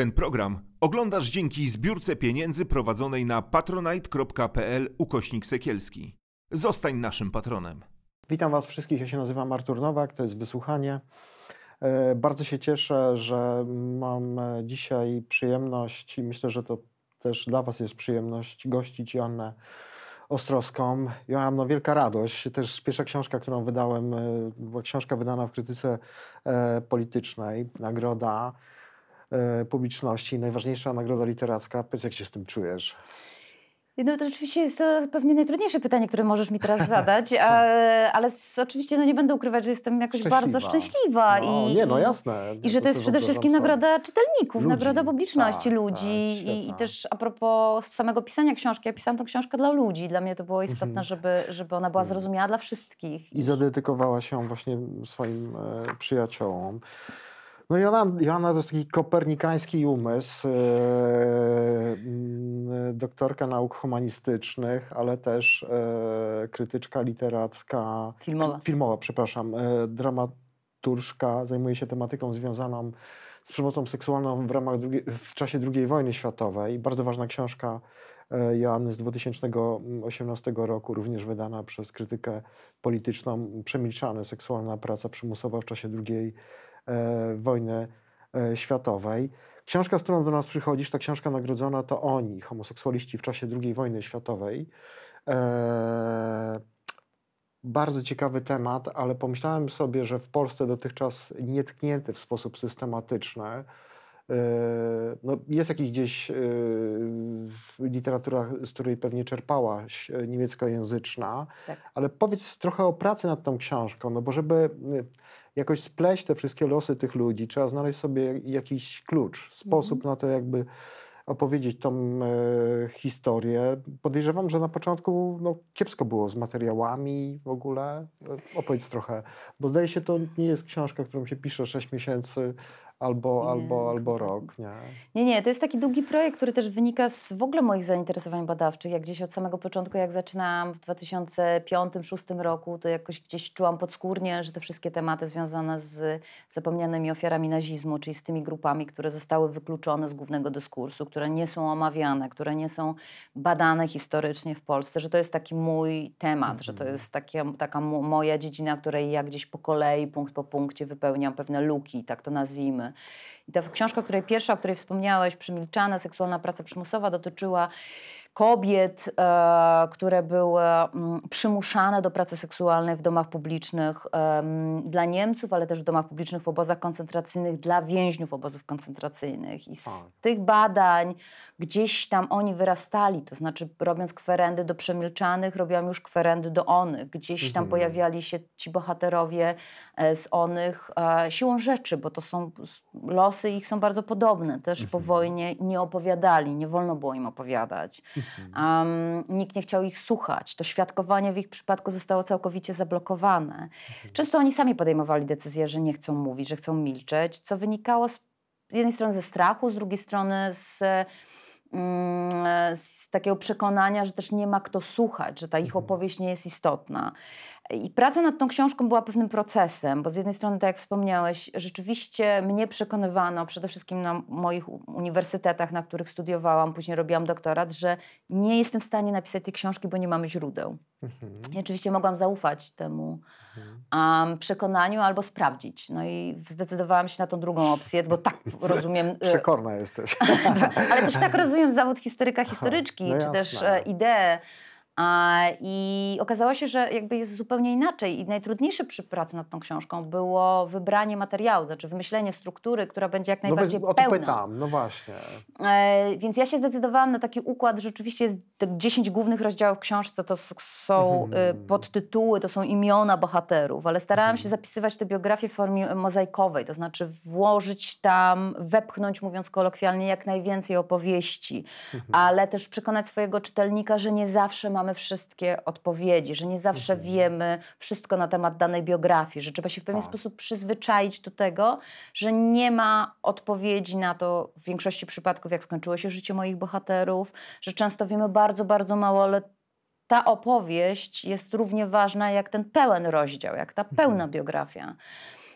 Ten program oglądasz dzięki zbiórce pieniędzy prowadzonej na patronite.pl ukośnik sekielski. Zostań naszym patronem. Witam Was wszystkich, ja się nazywam Artur Nowak, to jest Wysłuchanie. E, Bardzo się cieszę, że mam e, dzisiaj przyjemność i myślę, że to też dla Was jest przyjemność gościć Joannę Ostrowską. Joanno, wielka radość. Też pierwsza książka, którą wydałem, e, była książka wydana w krytyce politycznej, nagroda publiczności, najważniejsza nagroda literacka. Powiedz, jak się z tym czujesz? No to oczywiście jest to pewnie najtrudniejsze pytanie, które możesz mi teraz zadać, ale, ale z, oczywiście no nie będę ukrywać, że jestem jakoś bardzo szczęśliwa. No, i, nie, no i- jasne. I że to jest przede wszystkim nagroda czytelników, Ludzi, nagroda publiczności tak, ludzi. tak, I, I też a propos samego pisania książki, ja pisałam tą książkę dla ludzi. Dla mnie to było istotne, Mhm. żeby, żeby ona była zrozumiała dla wszystkich. I zadedykowała się właśnie swoim e, przyjaciołom. No Joanna, Joanna to jest taki kopernikański umysł, mm, doktorka nauk humanistycznych, ale też e, krytyczka literacka, Filmowa. filmowa, przepraszam, dramaturżka, zajmuje się tematyką związaną z przemocą seksualną w, ramach drugiej, w czasie II wojny światowej. Bardzo ważna książka Joanny z 2018 roku, również wydana przez krytykę polityczną, Przemilczane seksualna praca przymusowa w czasie II wojny e, światowej. Książka, z którą do nas przychodzisz, ta książka nagrodzona to oni, homoseksualiści w czasie II wojny światowej. E, bardzo ciekawy temat, ale pomyślałem sobie, że w Polsce dotychczas nietknięty w sposób systematyczny. e, No, jest jakiś gdzieś e, literatura, z której pewnie czerpałaś, e, niemieckojęzyczna, Tak. ale powiedz trochę o pracy nad tą książką, no bo żeby e, jakoś spleść te wszystkie losy tych ludzi, trzeba znaleźć sobie jakiś klucz, sposób na to, jakby opowiedzieć tą e, historię. Podejrzewam, że na początku no, kiepsko było z materiałami w ogóle. E, Opowiedz trochę, bo zdaje się, to nie jest książka, którą się pisze 6 miesięcy albo, Nie, albo, albo rok, nie? Nie, nie, to jest taki długi projekt, który też wynika z w ogóle moich zainteresowań badawczych. Jak gdzieś od samego początku, jak zaczynałam w 2005-2006 roku, to jakoś gdzieś czułam podskórnie, że te wszystkie tematy związane z zapomnianymi ofiarami nazizmu, czyli z tymi grupami, które zostały wykluczone z głównego dyskursu, które nie są omawiane, które nie są badane historycznie w Polsce, że to jest taki mój temat, że to Mhm. jest takie, taka mo- moja dziedzina, której ja gdzieś po kolei, punkt po punkcie wypełniam pewne luki, tak to nazwijmy. I ta książka, której pierwsza, o której wspomniałeś, Przemilczana, seksualna praca przymusowa, dotyczyła kobiet, e, które były mm, przymuszane do pracy seksualnej w domach publicznych dla Niemców, ale też w domach publicznych w obozach koncentracyjnych dla więźniów obozów koncentracyjnych. I z Tak. tych badań gdzieś tam oni wyrastali, to znaczy robiąc kwerendy do przemilczanych, robiłam już kwerendy do onych. Gdzieś tam Mhm. pojawiali się ci bohaterowie e, z onych e, siłą rzeczy, bo to są losy ich są bardzo podobne. Też po wojnie nie opowiadali, nie wolno było im opowiadać. Um, nikt nie chciał ich słuchać. To świadkowanie w ich przypadku zostało całkowicie zablokowane. Często oni sami podejmowali decyzję, że nie chcą mówić, że chcą milczeć, co wynikało z, z jednej strony ze strachu, z drugiej strony z, mm, z takiego przekonania, że też nie ma kto słuchać, że ta ich opowieść nie jest istotna. I praca nad tą książką była pewnym procesem, bo z jednej strony, tak jak wspomniałeś, rzeczywiście mnie przekonywano, przede wszystkim na moich uniwersytetach, na których studiowałam, później robiłam doktorat, że nie jestem w stanie napisać tej książki, bo nie mamy źródeł. Mhm. I oczywiście mogłam zaufać temu Mhm. um, przekonaniu albo sprawdzić. No i zdecydowałam się na tą drugą opcję, bo tak rozumiem. e, Przekorna jesteś. ale też tak rozumiem zawód historyka, historyczki, no czy też e, ideę. I okazało się, że jakby jest zupełnie inaczej. I najtrudniejsze przy pracy nad tą książką było wybranie materiału, znaczy wymyślenie struktury, która będzie jak No najbardziej więc o to pełna. pytam, no właśnie. E, więc ja się zdecydowałam na taki układ, rzeczywiście jest te 10 głównych rozdziałów w książce, to są Mhm. e, podtytuły, to są imiona bohaterów, ale starałam się zapisywać te biografie w formie mozaikowej, to znaczy włożyć tam, wepchnąć, mówiąc kolokwialnie, jak najwięcej opowieści, ale też przekonać swojego czytelnika, że nie zawsze mamy wszystkie odpowiedzi, że nie zawsze wiemy wszystko na temat danej biografii, że trzeba się w pewien Tak. sposób przyzwyczaić do tego, że nie ma odpowiedzi na to w większości przypadków, jak skończyło się życie moich bohaterów, że często wiemy bardzo, bardzo mało, ale ta opowieść jest równie ważna jak ten pełen rozdział, jak ta pełna biografia.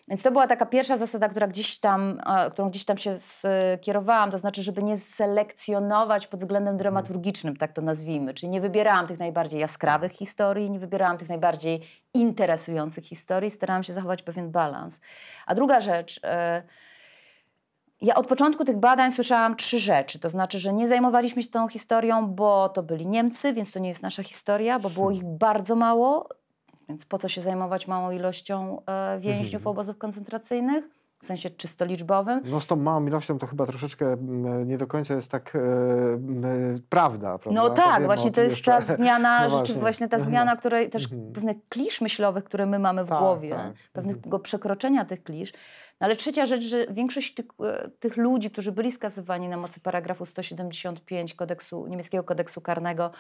Więc to była taka pierwsza zasada, która gdzieś tam, e, którą gdzieś tam się skierowałam, to znaczy, żeby nie selekcjonować pod względem dramaturgicznym, tak to nazwijmy. Czyli nie wybierałam tych najbardziej jaskrawych historii, nie wybierałam tych najbardziej interesujących historii, starałam się zachować pewien balans. A druga rzecz, e, ja od początku tych badań słyszałam trzy rzeczy. To znaczy, że nie zajmowaliśmy się tą historią, bo to byli Niemcy, więc to nie jest nasza historia, bo było ich bardzo mało. Więc po co się zajmować małą ilością e, więźniów Mhm. obozów koncentracyjnych? W sensie czysto liczbowym. No z tą małą ilością to chyba troszeczkę nie do końca jest tak e, mm, prawda, prawda? No tak, właśnie to jest ta jeszcze. zmiana, No rzeczy, właśnie. właśnie ta Mhm. zmiana, której też Mhm. pewne klisz myślowych, które my mamy w Tak, głowie, tak. pewnego przekroczenia tych klisz. No ale trzecia rzecz, że większość tych, e, tych ludzi, którzy byli skazywani na mocy paragrafu 175 kodeksu, niemieckiego kodeksu karnego,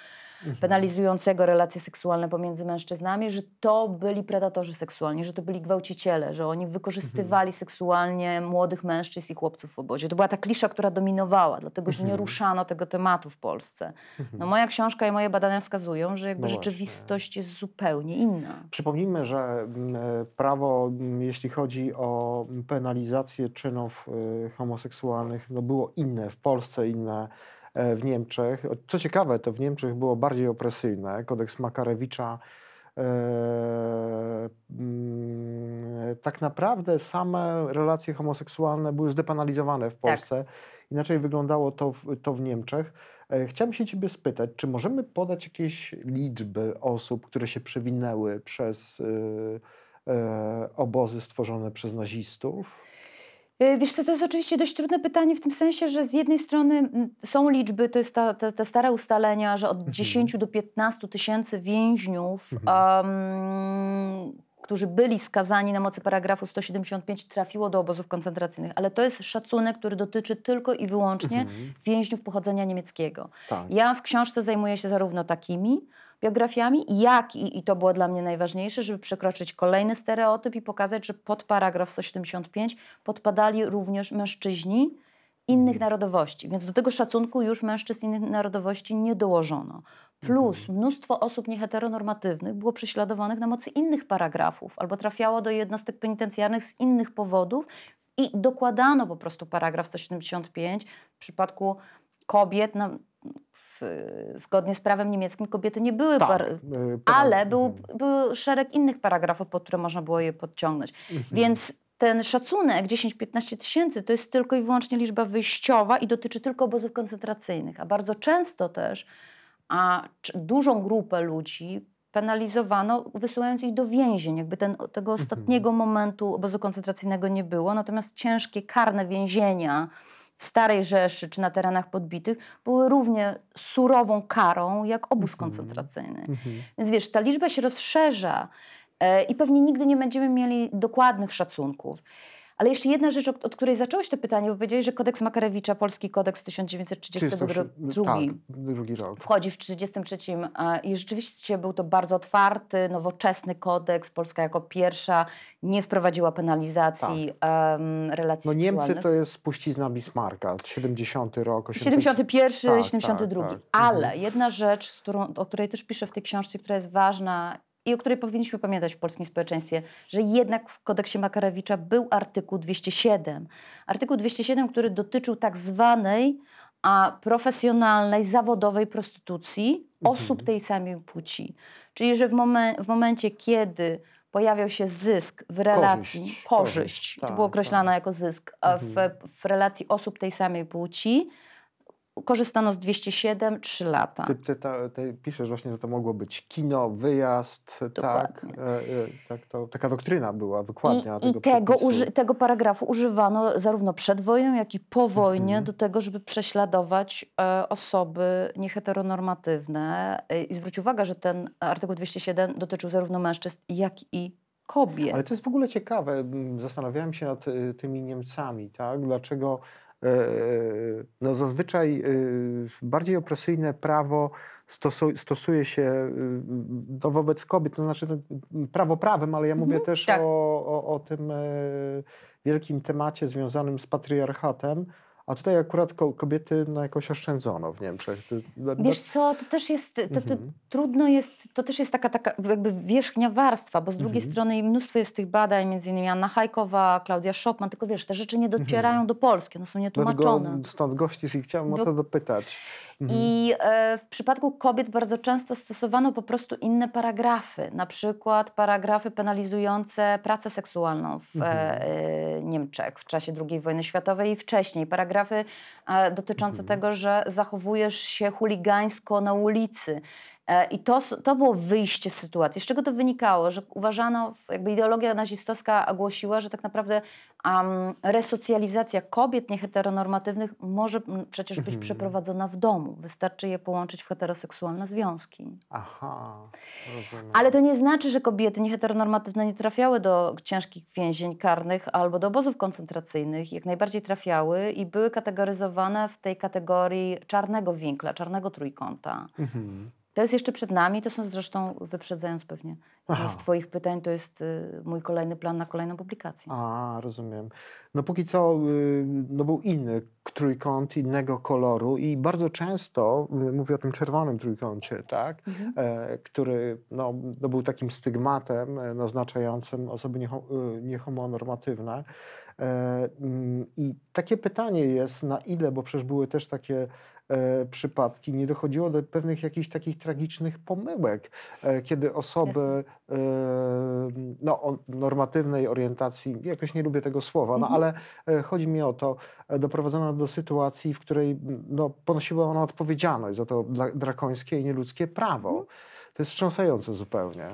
Mhm. penalizującego relacje seksualne pomiędzy mężczyznami, że to byli predatorzy seksualni, że to byli gwałciciele, że oni wykorzystywali seksualnie młodych mężczyzn i chłopców w obozie. To była ta klisza, która dominowała, dlatego że nie Mhm. ruszano tego tematu w Polsce. No, moja książka i moje badania wskazują, że jakby No rzeczywistość jest zupełnie inna. Przypomnijmy, że e, prawo, jeśli chodzi o penalizację czynów e, homoseksualnych, no było inne w Polsce, inne e, w Niemczech. Co ciekawe, to w Niemczech było bardziej opresyjne. Kodeks Makarewicza e, mm, tak naprawdę same relacje homoseksualne były zdepenalizowane w Tak. Polsce. Inaczej wyglądało to w, to w Niemczech. E, Chciałem się Ciebie spytać, czy możemy podać jakieś liczby osób, które się przewinęły przez e, obozy stworzone przez nazistów? Y, Wiesz co, to jest oczywiście dość trudne pytanie w tym sensie, że z jednej strony są liczby, to jest ta, ta, te stare ustalenia, że od 10 do 15 tysięcy więźniów, em, którzy byli skazani na mocy paragrafu 175 trafiło do obozów koncentracyjnych, ale to jest szacunek, który dotyczy tylko i wyłącznie Mhm. więźniów pochodzenia niemieckiego. Tak. Ja w książce zajmuję się zarówno takimi biografiami, jak i, i to było dla mnie najważniejsze, żeby przekroczyć kolejny stereotyp i pokazać, że pod paragraf 175 podpadali również mężczyźni innych narodowości. Więc do tego szacunku już mężczyzn innych narodowości nie dołożono. Plus mnóstwo osób nieheteronormatywnych było prześladowanych na mocy innych paragrafów albo trafiało do jednostek penitencjarnych z innych powodów i dokładano po prostu paragraf 175 w przypadku kobiet na, w, zgodnie z prawem niemieckim kobiety nie były Tak, par, e, ale był, Mhm. był szereg innych paragrafów, pod które można było je podciągnąć. Więc ten szacunek 10-15 tysięcy to jest tylko i wyłącznie liczba wyjściowa i dotyczy tylko obozów koncentracyjnych. A bardzo często też a, dużą grupę ludzi penalizowano, wysyłając ich do więzień. Jakby ten, tego ostatniego momentu obozu koncentracyjnego nie było. Natomiast ciężkie karne więzienia w Starej Rzeszy czy na terenach podbitych były równie surową karą jak obóz koncentracyjny. Mhm. Więc wiesz, ta liczba się rozszerza e, i pewnie nigdy nie będziemy mieli dokładnych szacunków. Ale jeszcze jedna rzecz, od, od której zacząłeś to pytanie, bo powiedziałeś, że kodeks Makarewicza, polski kodeks 1932 Tak, drugi rok. wchodzi w 1933 e, i rzeczywiście był to bardzo otwarty, nowoczesny kodeks. Polska jako pierwsza nie wprowadziła penalizacji em, relacji Tak. No Niemcy to jest spuścizna Bismarcka, 70 rok. 80... 71, Tak, 72. tak, tak. Ale Mhm. jedna rzecz, którą, o której też piszę w tej książce, która jest ważna i o której powinniśmy pamiętać w polskim społeczeństwie, że jednak w kodeksie Makarewicza był artykuł 207. Artykuł 207, który dotyczył tak zwanej a profesjonalnej, zawodowej prostytucji osób tej samej płci. Czyli, że w, momen, w momencie, kiedy pojawiał się zysk w relacji, Korzyść, korzyść, korzyść, to tak, było określane tak. jako zysk, w, w relacji osób tej samej płci korzystano z 207 3 lata. Ty, ty, ta- ty piszesz właśnie, że to mogło być kino, wyjazd, tak, Dokładnie. e, e, tak to, taka doktryna była, wykładnia I, i tego tego, przepisu. uży, tego paragrafu używano zarówno przed wojną, jak i po wojnie Mhm. do tego, żeby prześladować e, osoby nieheteronormatywne. E, I zwróć uwagę, że ten artykuł 207 dotyczył zarówno mężczyzn, jak i kobiet. Ale to jest w ogóle ciekawe. m, Zastanawiałem się nad y, tymi Niemcami, tak? Dlaczego e, e, no zazwyczaj y, bardziej opresyjne prawo stosu, stosuje się no wobec kobiet, to znaczy prawo prawem, ale ja mówię też tak. o, o, o tym e, wielkim temacie związanym z patriarchatem. A tutaj akurat ko kobiety no, jakoś oszczędzono w Niemczech. To, no, Wiesz co, to też jest, to, to Mhm. trudno jest, to też jest taka, taka jakby wierzchnia warstwa, bo z drugiej Mhm. strony mnóstwo jest tych badań, między innymi Anna Hajkowa, Klaudia Szopman, tylko wiesz, te rzeczy nie docierają do Polski, one są nietłumaczone. Dlatego stąd gościsz i chciałem o Do- to dopytać. Mhm. I e, w przypadku kobiet bardzo często stosowano po prostu inne paragrafy, na przykład paragrafy penalizujące pracę seksualną w Mhm. e, Niemczech w czasie II wojny światowej i wcześniej. Paragrafy e, dotyczące Mhm. tego, że zachowujesz się chuligańsko na ulicy. E, I to, to było wyjście z sytuacji. Z czego to wynikało? Że uważano, jakby ideologia nazistowska głosiła, że tak naprawdę um, resocjalizacja kobiet nieheteronormatywnych może przecież być Mhm. przeprowadzona w domu. Wystarczy je połączyć w heteroseksualne związki. Aha, rozumiem. Ale to nie znaczy, że kobiety nieheteronormatywne nie trafiały do ciężkich więzień karnych albo do obozów koncentracyjnych. Jak najbardziej trafiały i były kategoryzowane w tej kategorii czarnego winkla, czarnego trójkąta. Mhm. To jest jeszcze przed nami, to są zresztą, wyprzedzając pewnie Aha. z Twoich pytań, to jest y, mój kolejny plan na kolejną publikację. A, rozumiem. No póki co y, no był inny trójkąt innego koloru i bardzo często, y, mówię o tym czerwonym trójkącie, tak, Mhm. e, który no, no był takim stygmatem e, naznaczającym osoby nieho, y, niehomonormatywne. E, mm, I takie pytanie jest, na ile, bo przecież były też takie e, przypadki, nie dochodziło do pewnych jakichś takich tragicznych pomyłek, e, kiedy osoby e, no, o normatywnej orientacji, jakoś nie lubię tego słowa, no Mhm. ale chodzi mi o to, doprowadzono do sytuacji, w której no, ponosiła ona odpowiedzialność za to drakońskie i nieludzkie prawo. Mhm. To jest wstrząsające zupełnie.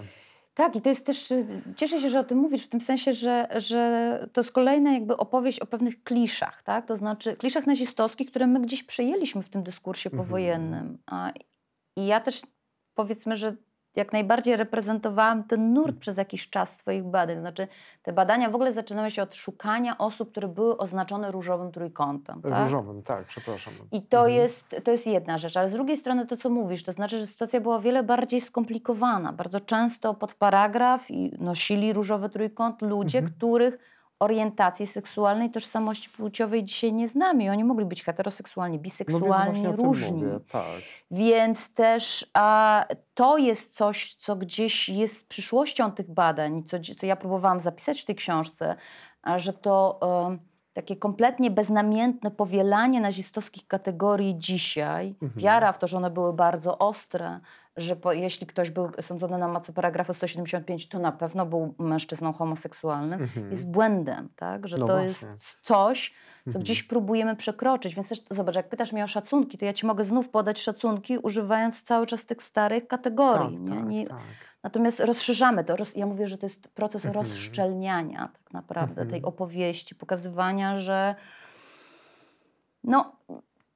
Tak, i to jest też, y, cieszę się, że o tym mówisz, w tym sensie, że, że to jest kolejna jakby opowieść o pewnych kliszach, tak? To znaczy kliszach nazistowskich, które my gdzieś przejęliśmy w tym dyskursie Mhm. powojennym. A, I ja też powiedzmy, że jak najbardziej reprezentowałam ten nurt przez jakiś czas swoich badań. Znaczy te badania w ogóle zaczynały się od szukania osób, które były oznaczone różowym trójkątem. Tak? Różowym, tak, przepraszam. I to, Mhm. jest, to jest jedna rzecz, ale z drugiej strony to, co mówisz, to znaczy, że sytuacja była o wiele bardziej skomplikowana. Bardzo często pod paragraf i nosili różowy trójkąt ludzie, Mhm. których orientacji seksualnej, tożsamości płciowej dzisiaj nie znamy. Oni mogli być heteroseksualni, No biseksualni, właśnie o tym różni. tak. Więc też a, to jest coś, co gdzieś jest przyszłością tych badań, co, co ja próbowałam zapisać w tej książce, a, że to takie kompletnie beznamiętne powielanie nazistowskich kategorii dzisiaj, Mhm. wiara w to, że one były bardzo ostre, że po, jeśli ktoś był sądzony na mocy paragrafu 175, to na pewno był mężczyzną homoseksualnym, Mhm. jest błędem, tak? że No to właśnie. jest coś, co Mhm. gdzieś próbujemy przekroczyć. Więc też zobacz, jak pytasz mnie o szacunki, to ja ci mogę znów podać szacunki, używając cały czas tych starych kategorii. Tak, nie? tak, Nie, tak. Natomiast rozszerzamy to. Roz, ja mówię, że to jest proces Mhm. rozszczelniania tak naprawdę tej Mhm. opowieści, pokazywania, że no,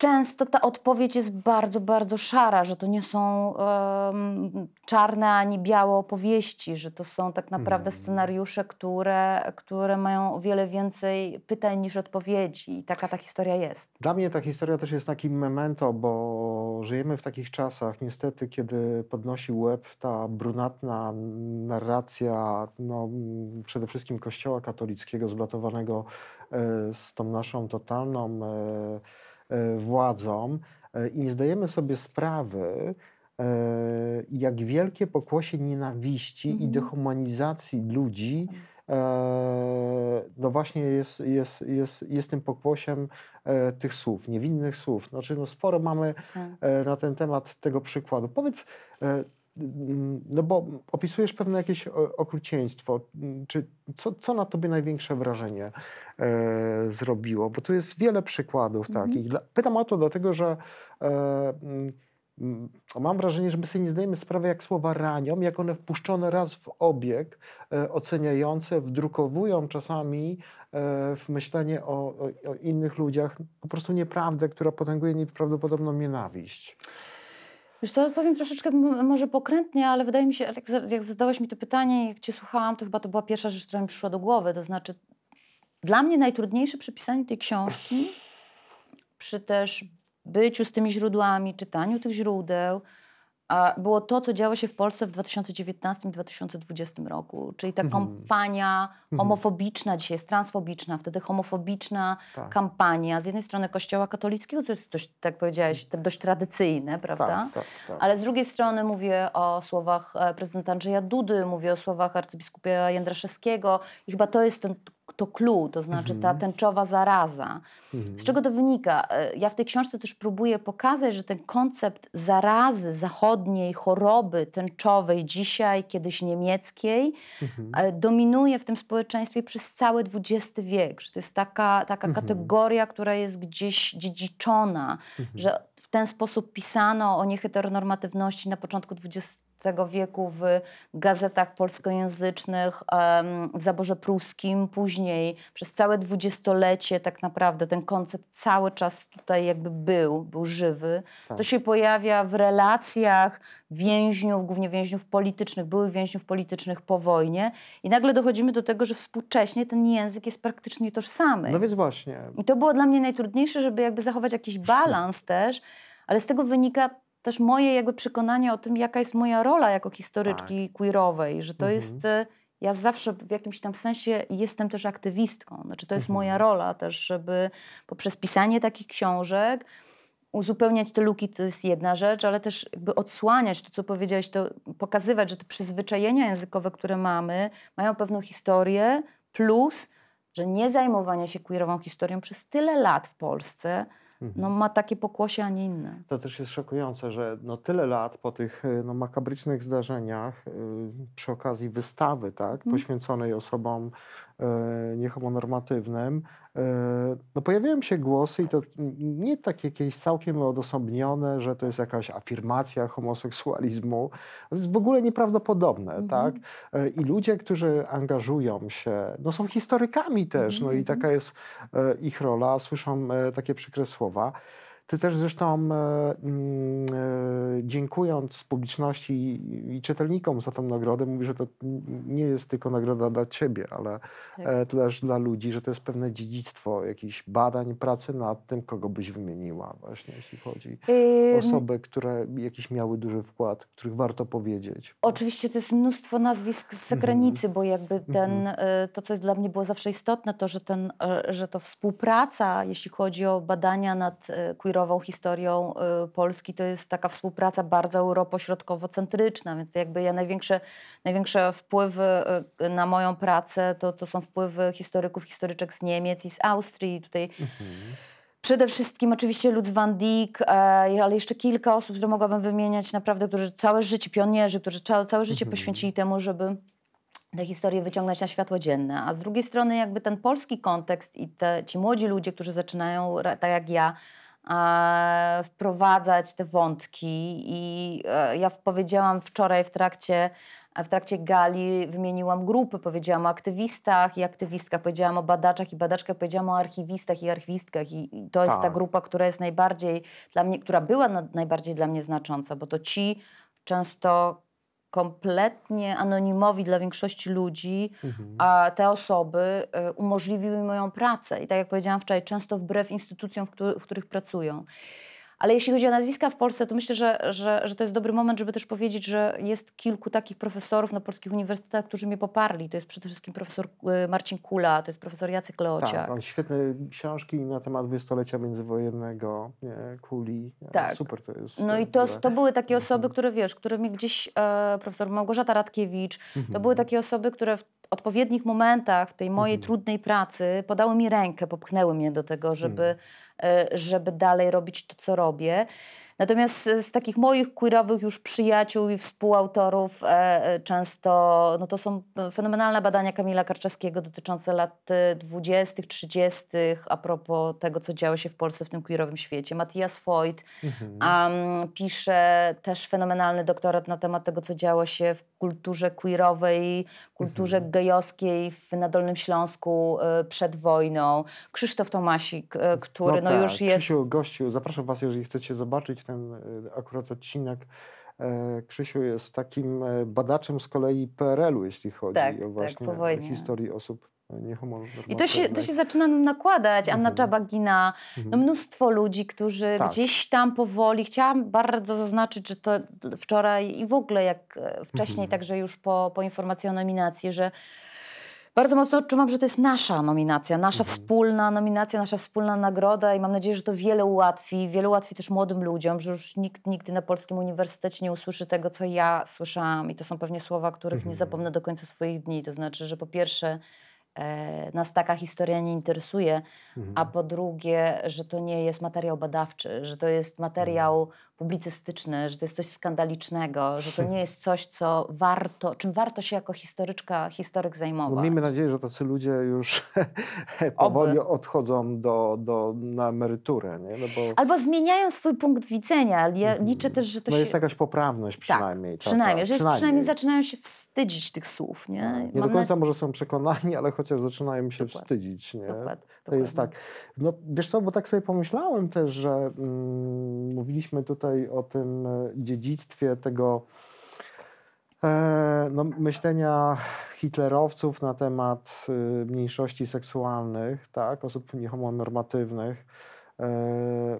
często ta odpowiedź jest bardzo, bardzo szara, że to nie są em, czarne ani białe opowieści, że to są tak naprawdę Mhm. scenariusze, które, które mają o wiele więcej pytań niż odpowiedzi. I taka ta historia jest. Dla mnie ta historia też jest takim memento, bo żyjemy w takich czasach, niestety, kiedy podnosi łeb ta brunatna narracja, no, przede wszystkim Kościoła katolickiego, zblatowanego e, z tą naszą totalną e, e, władzą e, i nie zdajemy sobie sprawy, e, jak wielkie pokłosie nienawiści i Mhm. dehumanizacji ludzi e, no właśnie jest, jest, jest, jest tym pokłosiem tych słów, niewinnych słów. Znaczy, no sporo mamy Tak. na ten temat tego przykładu. Powiedz, no bo opisujesz pewne jakieś o- okrucieństwo. Mm, Czy co, co na tobie największe wrażenie e, zrobiło? Bo tu jest wiele przykładów Mhm. takich. Dla- Pytam o to dlatego, że e, mm, mm, mam wrażenie, że my sobie nie zdajemy sprawy, jak słowa ranią, jak one wpuszczone raz w obieg, e, oceniające, wdrukowują czasami e, w myślenie o, o, o innych ludziach po prostu nieprawdę, która potęguje nieprawdopodobną nienawiść. Wiesz co, odpowiem troszeczkę może pokrętnie, ale wydaje mi się, jak, jak zadałeś mi to pytanie, jak cię słuchałam, to chyba to była pierwsza rzecz, która mi przyszła do głowy. To znaczy, dla mnie najtrudniejsze przy pisaniu tej książki, przy też byciu z tymi źródłami, czytaniu tych źródeł, było to, co działo się w Polsce w 2019-2020 roku. Czyli ta Mhm. kampania homofobiczna, dzisiaj jest transfobiczna, wtedy homofobiczna Tak. kampania z jednej strony Kościoła katolickiego, to jest dość, tak powiedziałeś, dość tradycyjne, prawda? Tak, tak, tak. Ale z drugiej strony mówię o słowach e, prezydenta Andrzeja Dudy, mówię o słowach arcybiskupia Jędraszewskiego i chyba to jest ten, to clue, to znaczy ta tęczowa zaraza. Mhm. Z czego to wynika? E, Ja w tej książce też próbuję pokazać, że ten koncept zarazy zachodniej, choroby tęczowej dzisiaj, kiedyś niemieckiej, Mhm. e, dominuje w tym społeczeństwie przez cały XX wiek. Że to jest taka, taka Mhm. kategoria, która jest gdzieś dziedziczona, że w ten sposób pisano o nieheteronormatywności na początku XX wieku w gazetach polskojęzycznych, w zaborze pruskim, później przez całe dwudziestolecie tak naprawdę ten koncept cały czas tutaj jakby był, był żywy. To Tak. się pojawia w relacjach więźniów, głównie więźniów politycznych, byłych więźniów politycznych po wojnie i nagle dochodzimy do tego, że współcześnie ten język jest praktycznie tożsamy. No więc właśnie. I to było dla mnie najtrudniejsze, żeby jakby zachować jakiś balans też, ale z tego wynika też moje jakby przekonanie o tym, jaka jest moja rola jako historyczki queerowej, że to Mhm. jest... Ja zawsze w jakimś tam sensie jestem też aktywistką. Znaczy to jest Mhm. moja rola też, żeby poprzez pisanie takich książek uzupełniać te luki, to jest jedna rzecz, ale też jakby odsłaniać to, co powiedziałeś, to pokazywać, że te przyzwyczajenia językowe, które mamy, mają pewną historię, plus, że nie zajmowanie się queerową historią przez tyle lat w Polsce, no ma takie pokłosie, a nie inne. To też jest szokujące, że no tyle lat po tych y, no, makabrycznych zdarzeniach, y, przy okazji wystawy, tak, Mhm. poświęconej osobom niehomonormatywnym, y, no pojawiają się głosy i to nie takie jakieś całkiem odosobnione, że to jest jakaś afirmacja homoseksualizmu. To jest w ogóle nieprawdopodobne, Mhm. tak? Y, I ludzie, którzy angażują się, no są historykami też, no i Mhm, taka jest e, ich rola, słyszą e, takie przykre słowa. Ty też zresztą, e, mm, e, dziękując publiczności i- czytelnikom za tę nagrodę, mówi, że to nie jest tylko nagroda dla ciebie, ale Tak. e, też dla ludzi, że to jest pewne dziedzictwo jakichś badań, pracy nad tym, kogo byś wymieniła właśnie, jeśli chodzi o osoby, które jakiś miały duży wkład, których warto powiedzieć. Oczywiście to jest mnóstwo nazwisk z Mhm. zagranicy, bo jakby ten, y, to, co jest dla mnie było zawsze istotne, to, że, ten, że to współpraca, jeśli chodzi o badania nad y, historią y, Polski, to jest taka współpraca bardzo europośrodkowo-centryczna, więc jakby ja największe, największe wpływy y, na moją pracę to, to są wpływy historyków, historyczek z Niemiec i z Austrii. Tutaj Przede wszystkim oczywiście Lutz van Dijk, e, ale jeszcze kilka osób, które mogłabym wymieniać naprawdę, którzy całe życie, pionierzy, którzy całe, całe życie poświęcili temu, żeby tę historię wyciągnąć na światło dzienne. A z drugiej strony jakby ten polski kontekst i te, ci młodzi ludzie, którzy zaczynają, tak jak ja, wprowadzać te wątki i e, ja powiedziałam wczoraj w trakcie w trakcie gali wymieniłam grupy, powiedziałam o aktywistach i aktywistkach, powiedziałam o badaczach i badaczkach, powiedziałam o archiwistach i archiwistkach i, to jest ta Tak. grupa, która jest najbardziej dla mnie, która była na, najbardziej dla mnie znacząca, bo to ci często kompletnie anonimowi dla większości ludzi, Mhm. a te osoby y, umożliwiły mi moją pracę. I tak jak powiedziałam wczoraj, często wbrew instytucjom, w, któ- w których pracują. Ale jeśli chodzi o nazwiska w Polsce, to myślę, że, że, że to jest dobry moment, żeby też powiedzieć, że jest kilku takich profesorów na polskich uniwersytetach, którzy mnie poparli. To jest przede wszystkim profesor y, Marcin Kula, to jest profesor Jacek Leociak. Tak, on świetne książki na temat dwudziestolecia międzywojennego, nie, kuli. e, Tak. Super to jest. No e, i to, to były takie osoby, Mhm. które wiesz, które mnie gdzieś, e, profesor Małgorzata Radkiewicz, to Mhm. były takie osoby, które w odpowiednich momentach w tej mojej Mhm. trudnej pracy podały mi rękę, popchnęły mnie do tego, żeby, żeby dalej robić to, co robię. Natomiast z, z takich moich queerowych już przyjaciół i współautorów e, e, często, no to są fenomenalne badania Kamila Karczaskiego dotyczące lat e, 20., 30., a propos tego, co działo się w Polsce w tym queerowym świecie. Matthias Voigt, Mhm. Um, pisze też fenomenalny doktorat na temat tego, co działo się w kulturze queerowej, kulturze Mhm. gejowskiej w, na Dolnym Śląsku y, przed wojną. Krzysztof Tomasik, y, który no, tak, już jest... Krzysiu, gościu, zapraszam Was, jeżeli chcecie zobaczyć ten e, akurat odcinek. E, Krzysiu jest takim e, badaczem z kolei PRL-u, jeśli chodzi Tak, o tak, właśnie wojnie. historię osób. I to się, to się zaczyna nakładać. Anna Mhm. Czabagina, no mnóstwo ludzi, którzy Tak. gdzieś tam powoli, chciałam bardzo zaznaczyć, że to wczoraj i w ogóle jak wcześniej, Mhm. także już po, po informacji o nominacji, że bardzo mocno odczuwam, że to jest nasza nominacja, nasza Mhm. wspólna nominacja, nasza wspólna nagroda i mam nadzieję, że to wiele ułatwi, wiele ułatwi też młodym ludziom, że już nikt nigdy na Polskim Uniwersytecie nie usłyszy tego, co ja słyszałam i to są pewnie słowa, których nie Mhm. zapomnę do końca swoich dni. To znaczy, że po pierwsze nas taka historia nie interesuje, Mhm. a po drugie, że to nie jest materiał badawczy, że to jest materiał Mhm. publicystyczny, że to jest coś skandalicznego, że to nie jest coś, co warto, czym warto się jako historyczka, historyk No, zajmować. miejmy nadzieję, że tacy ludzie już powoli odchodzą do, do, na emeryturę. Nie? No bo Albo zmieniają swój punkt widzenia. Ja Mhm. liczę też, że to no się... jest jakaś poprawność przynajmniej. tak, taka, przynajmniej, że jest, przynajmniej zaczynają się wstydzić tych słów, nie? Nie do końca może są przekonani, ale chociaż zaczynają się Dokładnie. wstydzić. Nie? Dokładnie, To jest tak. No wiesz co, bo tak sobie pomyślałem też, że mm, mówiliśmy tutaj o tym e, dziedzictwie tego e, no, myślenia hitlerowców na temat y, mniejszości seksualnych, tak, osób niehomonormatywnych, mm,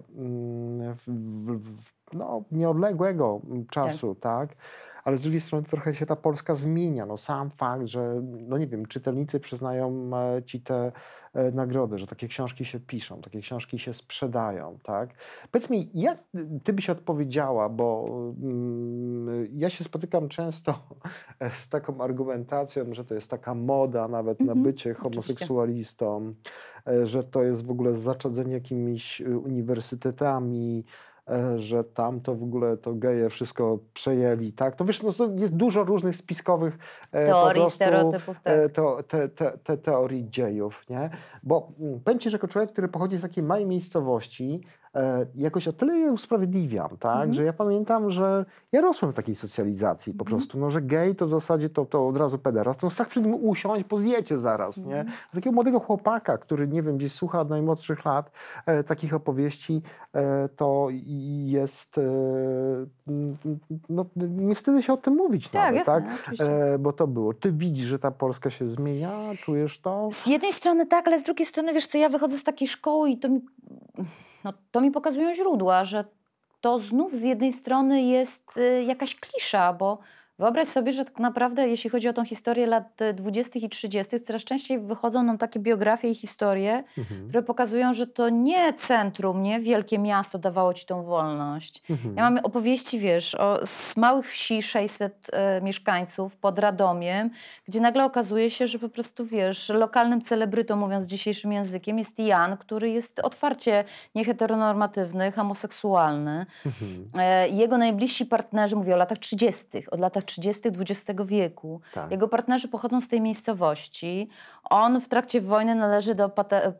w, w, no, nieodległego czasu, tak. Ale z drugiej strony trochę się ta Polska zmienia. No, sam fakt, że, no nie wiem, czytelnicy przyznają e, ci te e, nagrody, że takie książki się piszą, takie książki się sprzedają, tak? Powiedz mi, jak ty byś odpowiedziała, bo mm, ja się spotykam często z taką argumentacją, że to jest taka moda nawet na Mhm, bycie oczywiście. homoseksualistą, e, że to jest w ogóle zaczadzenie jakimiś y, uniwersytetami, e, że tam to w ogóle to geje wszystko przejęli, tak? To wiesz, no, jest dużo różnych spiskowych e, Teorii, prostu, stereotypów, tak. e, to, te, te, te teorii dziejów, nie? Bo mm, powiem Ci, że jako człowiek, który pochodzi z takiej małej miejscowości, e, jakoś o tyle je usprawiedliwiam, tak? Mhm. Że ja pamiętam, że ja rosłem w takiej socjalizacji po Mhm. prostu, no, że gej to w zasadzie to, to od razu pederast, to strach przed nim usiąść, bo zjecie zaraz, nie? Mhm. Takiego młodego chłopaka, który, nie wiem, gdzieś słucha od najmłodszych lat e, takich opowieści, e, to jest, e, no, nie wstydzę się o tym mówić Tak, nawet, jasne, tak? oczywiście. E, bo to było. Ty widzisz, że ta Polska się zmienia? Czujesz to? Z jednej strony tak, ale z drugiej strony, wiesz co, ja wychodzę z takiej szkoły i to mi, no, to mi pokazują źródła, że to znów z jednej strony jest y, jakaś klisza, bo wyobraź sobie, że tak naprawdę, jeśli chodzi o tą historię lat y, 20. i 30., coraz częściej wychodzą nam takie biografie i historie, Mhm. które pokazują, że to nie centrum, nie wielkie miasto dawało ci tą wolność. Mhm. Ja mam opowieści, wiesz, o, z małych wsi 600 e, mieszkańców pod Radomiem, gdzie nagle okazuje się, że po prostu, wiesz, lokalnym celebrytą, mówiąc dzisiejszym językiem, jest Jan, który jest otwarcie nieheteronormatywny, homoseksualny. Mhm. E, Jego najbliżsi partnerzy, mówię o latach 30., od latach 30. XX wieku. Tak. Jego partnerzy pochodzą z tej miejscowości. On w trakcie wojny należy do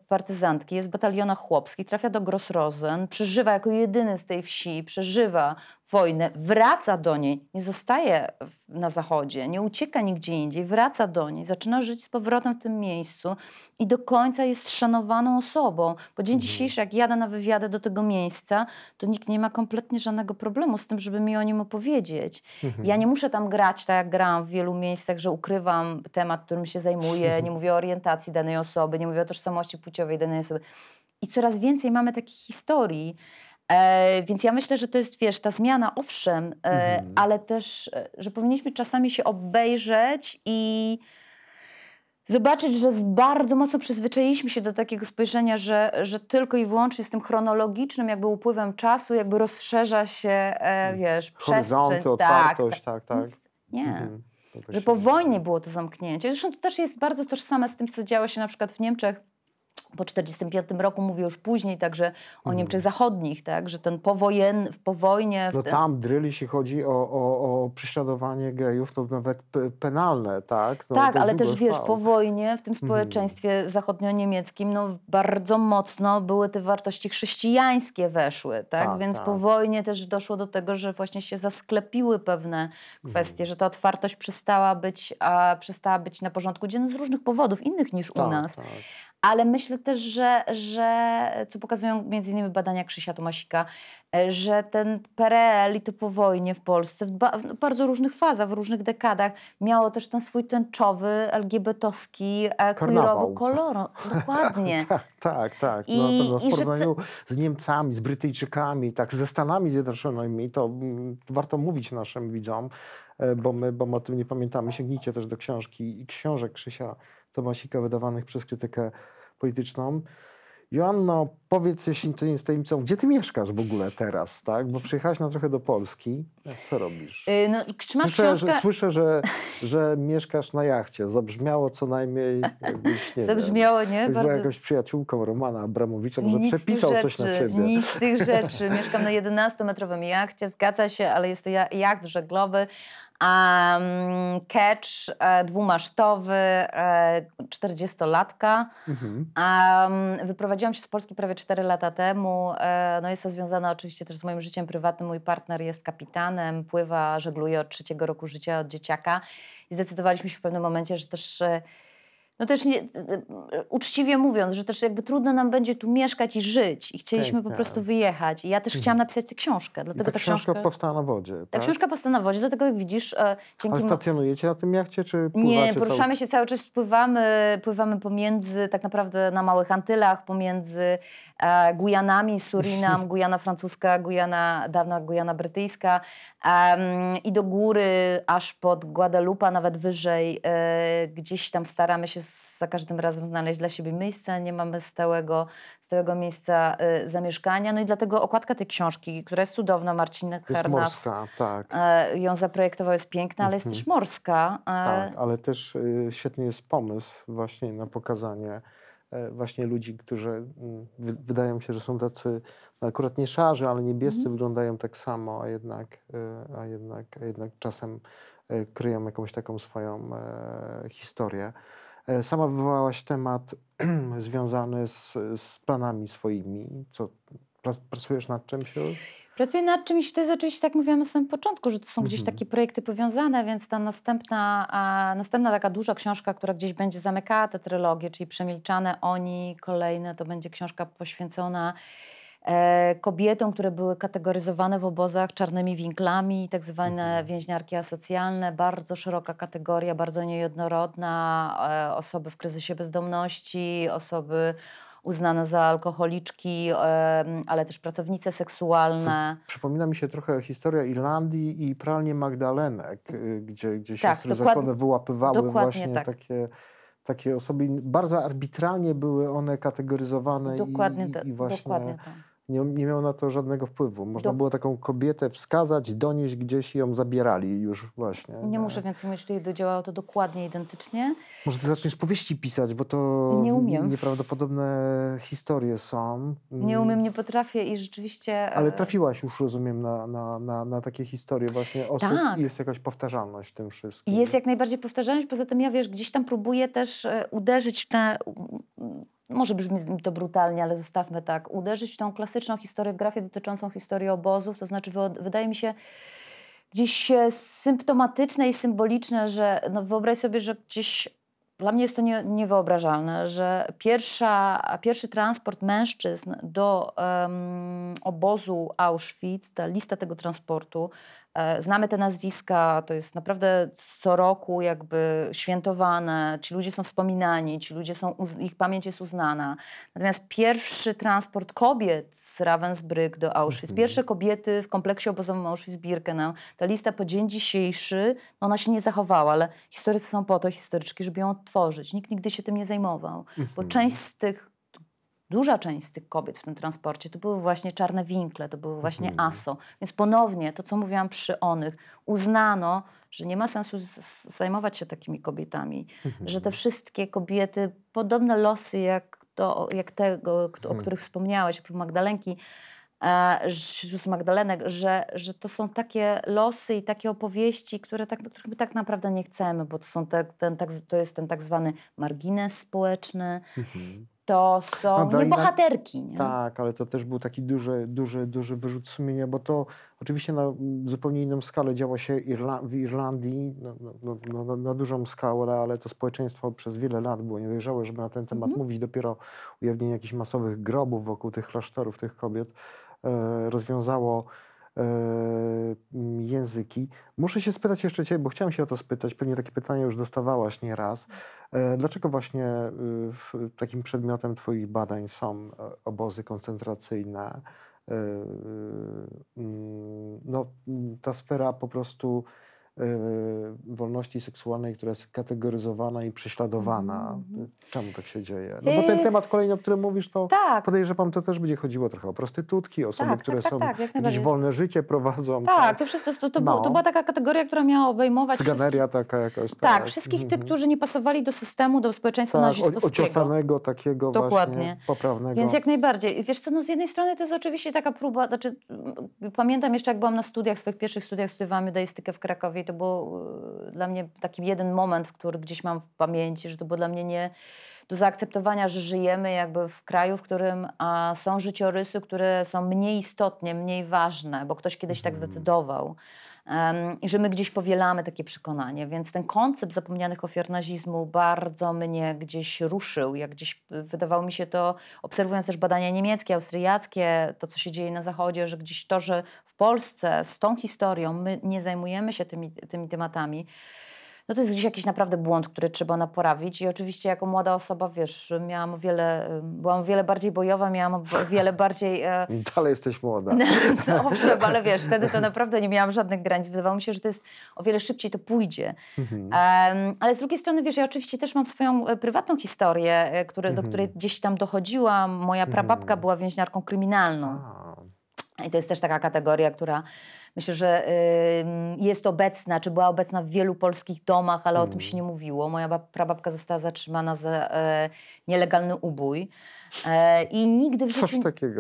partyzantki, jest w batalionach chłopskich, trafia do Grossrosen, przeżywa jako jedyny z tej wsi, przeżywa wojnę, wraca do niej, nie zostaje na zachodzie, nie ucieka nigdzie indziej, wraca do niej, zaczyna żyć z powrotem w tym miejscu i do końca jest szanowaną osobą. Bo dzień dzisiejszy, jak jadę na wywiady do tego miejsca, to nikt nie ma kompletnie żadnego problemu z tym, żeby mi o nim opowiedzieć. Mhm. Ja nie muszę tam grać tak, jak grałam w wielu miejscach, że ukrywam temat, którym się zajmuję, nie mówię o orientacji danej osoby, nie mówię o tożsamości płciowej danej osoby. I coraz więcej mamy takich historii. E, więc ja myślę, że to jest, wiesz, ta zmiana, owszem, e, Mhm. ale też, e, że powinniśmy czasami się obejrzeć i zobaczyć, że bardzo mocno przyzwyczailiśmy się do takiego spojrzenia, że, że tylko i wyłącznie z tym chronologicznym jakby upływem czasu jakby rozszerza się, e, wiesz, przestrzeń. Horyzonty, otwartość, tak, tak. Więc Nie. Mhm. Tak Że po wojnie było to zamknięcie. Zresztą to też jest bardzo tożsame z tym, co działo się na przykład w Niemczech po 1945 roku, mówię już później, także o Mhm. Niemczech Zachodnich, tak, że ten powojen, po wojnie... w No ten- tam dryl, jeśli chodzi o, o, o prześladowanie gejów, to nawet penalne, tak? No, tak, ale też wiesz, po wojnie w tym Mhm. społeczeństwie zachodnio-niemieckim no, bardzo mocno były te wartości chrześcijańskie weszły, tak? Tak, Więc tak. po wojnie też doszło do tego, że właśnie się zasklepiły pewne kwestie, Mhm. że ta otwartość przestała być, a, przestała być na porządku dziennym z różnych powodów, innych niż u Tak, nas. tak. Ale myślę też, że, że co pokazują między innymi badania Krzysia Tomasika, e, że ten PRL i to po wojnie w Polsce w, ba, w bardzo różnych fazach, w różnych dekadach miało też ten swój tęczowy, LGBT-owski, e, Karnawał. kolor. Dokładnie. Tak, tak, tak. I- no, i w że porównaniu z Niemcami, z Brytyjczykami, tak, ze Stanami Zjednoczonymi, to mm, warto mówić naszym widzom, e, bo my, bo my o tym nie pamiętamy. Sięgnijcie też do książki i książek Krzysia Tomasika wydawanych przez krytykę polityczną. Joanno, powiedz, jeśli to nie jest tajemnicą, gdzie ty mieszkasz w ogóle teraz, tak? Bo przyjechałaś na trochę do Polski. Co robisz? Y, No, Słyszę, książkę? że, słyszę że, że mieszkasz na jachcie. Zabrzmiało co najmniej, jakbyś, nie wiem, Zabrzmiało, nie? jakbyś była Bardzo... jakąś przyjaciółką Romana Abramowicza, może Nic przepisał coś na rzeczy, ciebie. Nic z tych rzeczy. Mieszkam na 11-metrowym jachcie, zgadza się, ale jest to ja- jacht żeglowy. Um, catch e, dwumasztowy, e, 40-latka. Mhm. Um, wyprowadziłam się z Polski prawie 4 lata temu. E, no jest to związane oczywiście też z moim życiem prywatnym. Mój partner jest kapitanem, pływa, żegluje od trzeciego roku życia, od dzieciaka. I zdecydowaliśmy się w pewnym momencie, że też... e, No też nie, e, uczciwie mówiąc, że też jakby trudno nam będzie tu mieszkać i żyć. I chcieliśmy po Pięknie. prostu wyjechać. I ja też chciałam napisać tę książkę. I Dlatego ta ta książka książka... powstała na wodzie, Ta tak? książka powstała na wodzie, dlatego jak widzisz, e, dzięki... Ale stacjonujecie na tym jachcie, czy nie, poruszamy się cały czas, pływamy, pływamy pomiędzy, tak naprawdę na Małych Antylach, pomiędzy e, Gujanami, Surinam, Gujana francuska, Gujana, dawna Gujana brytyjska em, i do góry, aż pod Guadalupe, nawet wyżej. E, gdzieś tam staramy się za każdym razem znaleźć dla siebie miejsce, nie mamy stałego, stałego miejsca e, zamieszkania. No i dlatego okładka tej książki, która jest cudowna, Marcin Hernas morska, tak. e, ją zaprojektował, jest piękna, ale jest Mhm. też morska. e, Tak, ale też y, świetny jest pomysł właśnie na pokazanie e, właśnie ludzi, którzy mm, wy, wydają się, że są tacy no akurat nie szarzy, ale niebiescy Mhm. wyglądają tak samo, a jednak, y, a jednak, a jednak czasem y, kryją jakąś taką swoją historię. E, Sama wywołałaś temat związany z, z planami swoimi. Co, pra- pracujesz nad czymś już? Pracuję nad czymś, to jest oczywiście, tak mówiłam na samym początku, że to są gdzieś Mhm. takie projekty powiązane, więc ta następna, a, następna taka duża książka, która gdzieś będzie zamykała tę trylogię, czyli Przemilczane Oni, kolejne, to będzie książka poświęcona kobietom, które były kategoryzowane w obozach czarnymi winklami, tak zwane Mhm. więźniarki asocjalne, bardzo szeroka kategoria, bardzo niejednorodna, e, osoby w kryzysie bezdomności, osoby uznane za alkoholiczki, em, ale też pracownice seksualne. Przypomina mi się trochę historia Irlandii i pralnie Magdalenek, y, gdzie, gdzie Tak, siostry zakonu wyłapywały właśnie tak. takie, takie osoby. Bardzo arbitralnie były one kategoryzowane Dokładnie, i, i, i właśnie dokładnie tak. Nie, nie miało na to żadnego wpływu. Można Dok- było taką kobietę wskazać, donieść gdzieś i ją zabierali już właśnie. Nie muszę więcej mówić, tutaj działało to dokładnie identycznie. Może ty zaczniesz powieści pisać, bo to Nie umiem. nieprawdopodobne historie są. Nie umiem, nie potrafię i rzeczywiście... Ale e, trafiłaś już, rozumiem, na, na, na, na takie historie właśnie osób Tak. i jest jakaś powtarzalność w tym wszystkim. Jest jak najbardziej powtarzalność, poza tym ja wiesz, gdzieś tam próbuję też e, uderzyć w m, może brzmi to brutalnie, ale zostawmy tak, uderzyć w tą klasyczną historiografię dotyczącą historii obozów, to znaczy wy- wydaje mi się gdzieś e, symptomatyczne i symboliczne, że no wyobraź sobie, że gdzieś dla mnie jest to nie, niewyobrażalne, że pierwsza, pierwszy transport mężczyzn do em, obozu Auschwitz, ta lista tego transportu, znamy te nazwiska, to jest naprawdę co roku jakby świętowane, ci ludzie są wspominani, ci ludzie są, ich pamięć jest uznana. Natomiast pierwszy transport kobiet z Ravensbrück do Auschwitz, Mhm. pierwsze kobiety w kompleksie obozowym Auschwitz-Birkenau, ta lista po dzień dzisiejszy, no ona się nie zachowała, ale historycy są po to, historyczki, żeby ją odtworzyć. Nikt nigdy się tym nie zajmował, bo Mhm. część z tych, duża część z tych kobiet w tym transporcie to były właśnie czarne winkle, to były właśnie Mhm. ASO. Więc ponownie, to co mówiłam przy onych, uznano, że nie ma sensu zajmować się takimi kobietami, Mhm. że te wszystkie kobiety, podobne losy jak, to, jak tego, o Mhm. których wspomniałeś, Magdalenki, e, z Magdalenek, że, że to są takie losy i takie opowieści, które tak, których my tak naprawdę nie chcemy, bo to, są te, ten, tak, to jest ten tak zwany margines społeczny. Mhm. To są A, Dalina- niebohaterki. Nie? Tak, ale to też był taki duży, duży, duży wyrzut sumienia, bo to oczywiście na zupełnie inną skalę działo się Irla- w Irlandii, no, no, na, na dużą skalę, ale to społeczeństwo przez wiele lat było niedojrzałe, żeby na ten temat Mhm. mówić. Dopiero ujawnienie jakichś masowych grobów wokół tych klasztorów, tych kobiet e, rozwiązało języki. Muszę się spytać jeszcze Ciebie, bo chciałem się o to spytać, pewnie takie pytanie już dostawałaś nieraz. E, Dlaczego właśnie w- takim przedmiotem Twoich badań są e, obozy koncentracyjne? E, mm, No, mm, ta sfera po prostu e, wolności seksualnej, która jest kategoryzowana i prześladowana. Mhm. Czemu tak się dzieje? No bo ten E, temat kolejny, o którym mówisz, to Tak, podejrzewam, to też będzie chodziło trochę o prostytutki, osoby, Tak, które tak, tak, są tak, jak jakieś wolne życie prowadzą. tak, to, wszystko, to, to, było, No. to była taka kategoria, która miała obejmować wszystkich, Cyganeria taka jakaś. tak, wszystkich tych, Mhm. którzy nie pasowali do systemu, do społeczeństwa tak, nazistowskiego. ociosanego takiego Dokładnie. właśnie poprawnego. Więc jak najbardziej. Wiesz co, no z jednej strony to jest oczywiście taka próba, znaczy pamiętam jeszcze jak byłam na studiach, swoich pierwszych studiach studiowałam judaistykę w Krakowie i to był y, dla mnie taki jeden moment, który gdzieś mam w pamięci, że to było dla mnie nie do zaakceptowania, że żyjemy jakby w kraju, w którym a, są życiorysy, które są mniej istotnie, mniej ważne, bo ktoś kiedyś tak Mhm. zdecydował. I że my gdzieś powielamy takie przekonanie. Więc ten koncept zapomnianych ofiar nazizmu bardzo mnie gdzieś ruszył. Jak gdzieś y, wydawało mi się to, obserwując też badania niemieckie, austriackie, to co się dzieje na Zachodzie, że gdzieś to, że w Polsce z tą historią my nie zajmujemy się tymi, tymi tematami, no to jest gdzieś jakiś naprawdę błąd, który trzeba naprawić. I oczywiście jako młoda osoba, wiesz, miałam o wiele, byłam o wiele bardziej bojowa, miałam o wiele bardziej... e, Dalej jesteś młoda. no, owszem, ale wiesz, wtedy to naprawdę nie miałam żadnych granic. Wydawało mi się, że to jest o wiele szybciej to pójdzie. Mhm. Em, ale z drugiej strony, wiesz, ja oczywiście też mam swoją e, prywatną historię, e, które, do Mhm. której gdzieś tam dochodziłam. Moja prababka Mhm. była więźniarką kryminalną. A, I to jest też taka kategoria, która myślę, że jest obecna, czy była obecna w wielu polskich domach, ale o tym Mm. się nie mówiło. Moja bab- prababka została zatrzymana za e, nielegalny ubój e, i nigdy w, życiu,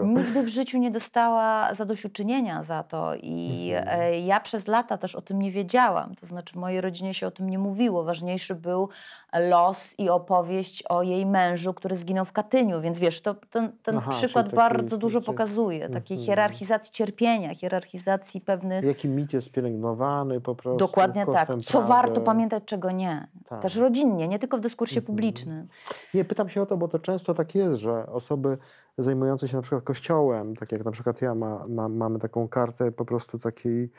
nigdy w życiu nie dostała zadośćuczynienia za to. I Mhm. e, ja przez lata też o tym nie wiedziałam. To znaczy w mojej rodzinie się o tym nie mówiło. Ważniejszy był los i opowieść o jej mężu, który zginął w Katyniu. Więc wiesz, to, ten, ten Aha, przykład bardzo dużo pokazuje. Takiej Mhm. hierarchizacji cierpienia, hierarchizacji pewnych... Jaki mit jest pielęgnowany po prostu. Dokładnie tak. Co warto pamiętać, czego nie. Tak. Też rodzinnie, nie tylko w dyskursie Mhm. publicznym. Nie, pytam się o to, bo to często tak jest, że osoby zajmujące się na przykład kościołem, tak jak na przykład ja ma, ma, mamy taką kartę po prostu takiej,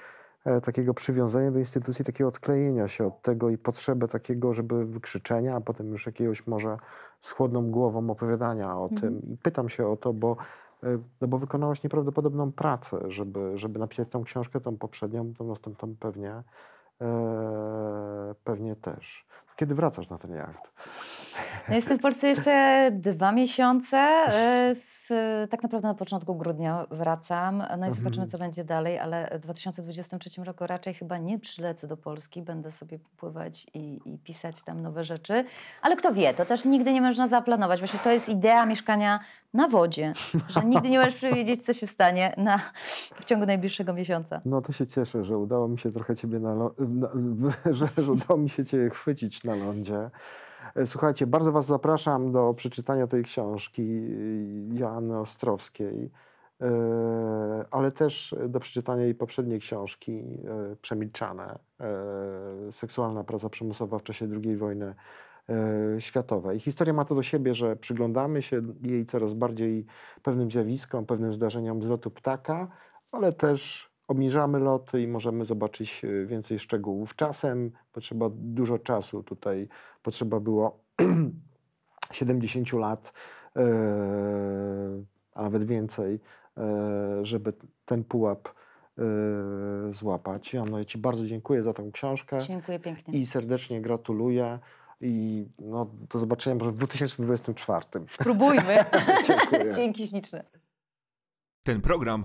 e, takiego przywiązania do instytucji, takiego odklejenia się od tego i potrzeby takiego, żeby wykrzyczenia, a potem już jakiegoś może z chłodną głową opowiadania o Mhm. tym. I pytam się o to, bo, no bo wykonałaś nieprawdopodobną pracę, żeby, żeby napisać tą książkę, tą poprzednią, tą następną pewnie, e, pewnie też. Kiedy wracasz na ten jacht? No jestem w Polsce jeszcze dwa miesiące. W, tak naprawdę na początku grudnia wracam. No i zobaczymy, Mhm. co będzie dalej, ale w 2023 roku raczej chyba nie przylecę do Polski. Będę sobie pływać i, i pisać tam nowe rzeczy. Ale kto wie, to też nigdy nie można zaplanować. Właśnie to jest idea mieszkania na wodzie, że nigdy nie możesz przewidzieć, co się stanie na, w ciągu najbliższego miesiąca. No to się cieszę, że udało mi się trochę ciebie na, na że, że udało mi się cię chwycić na lądzie. E, Słuchajcie, bardzo was zapraszam do przeczytania tej książki y, Joanny Ostrowskiej, e, ale też do przeczytania jej poprzedniej książki e, Przemilczane. Seksualna praca przymusowa w czasie II wojny światowej. Historia ma to do siebie, że przyglądamy się jej coraz bardziej pewnym zjawiskom, pewnym zdarzeniom z lotu ptaka, ale też obniżamy loty i możemy zobaczyć e, więcej szczegółów. Czasem potrzeba dużo czasu. Tutaj potrzeba było 70 lat, e, a nawet więcej, e, żeby ten pułap złapać. Joanno, ja Ci bardzo dziękuję za tę książkę Dziękuję pięknie. i serdecznie gratuluję. I no, do zobaczenia może w 2024. Spróbujmy. Dzięki śliczne. Ten program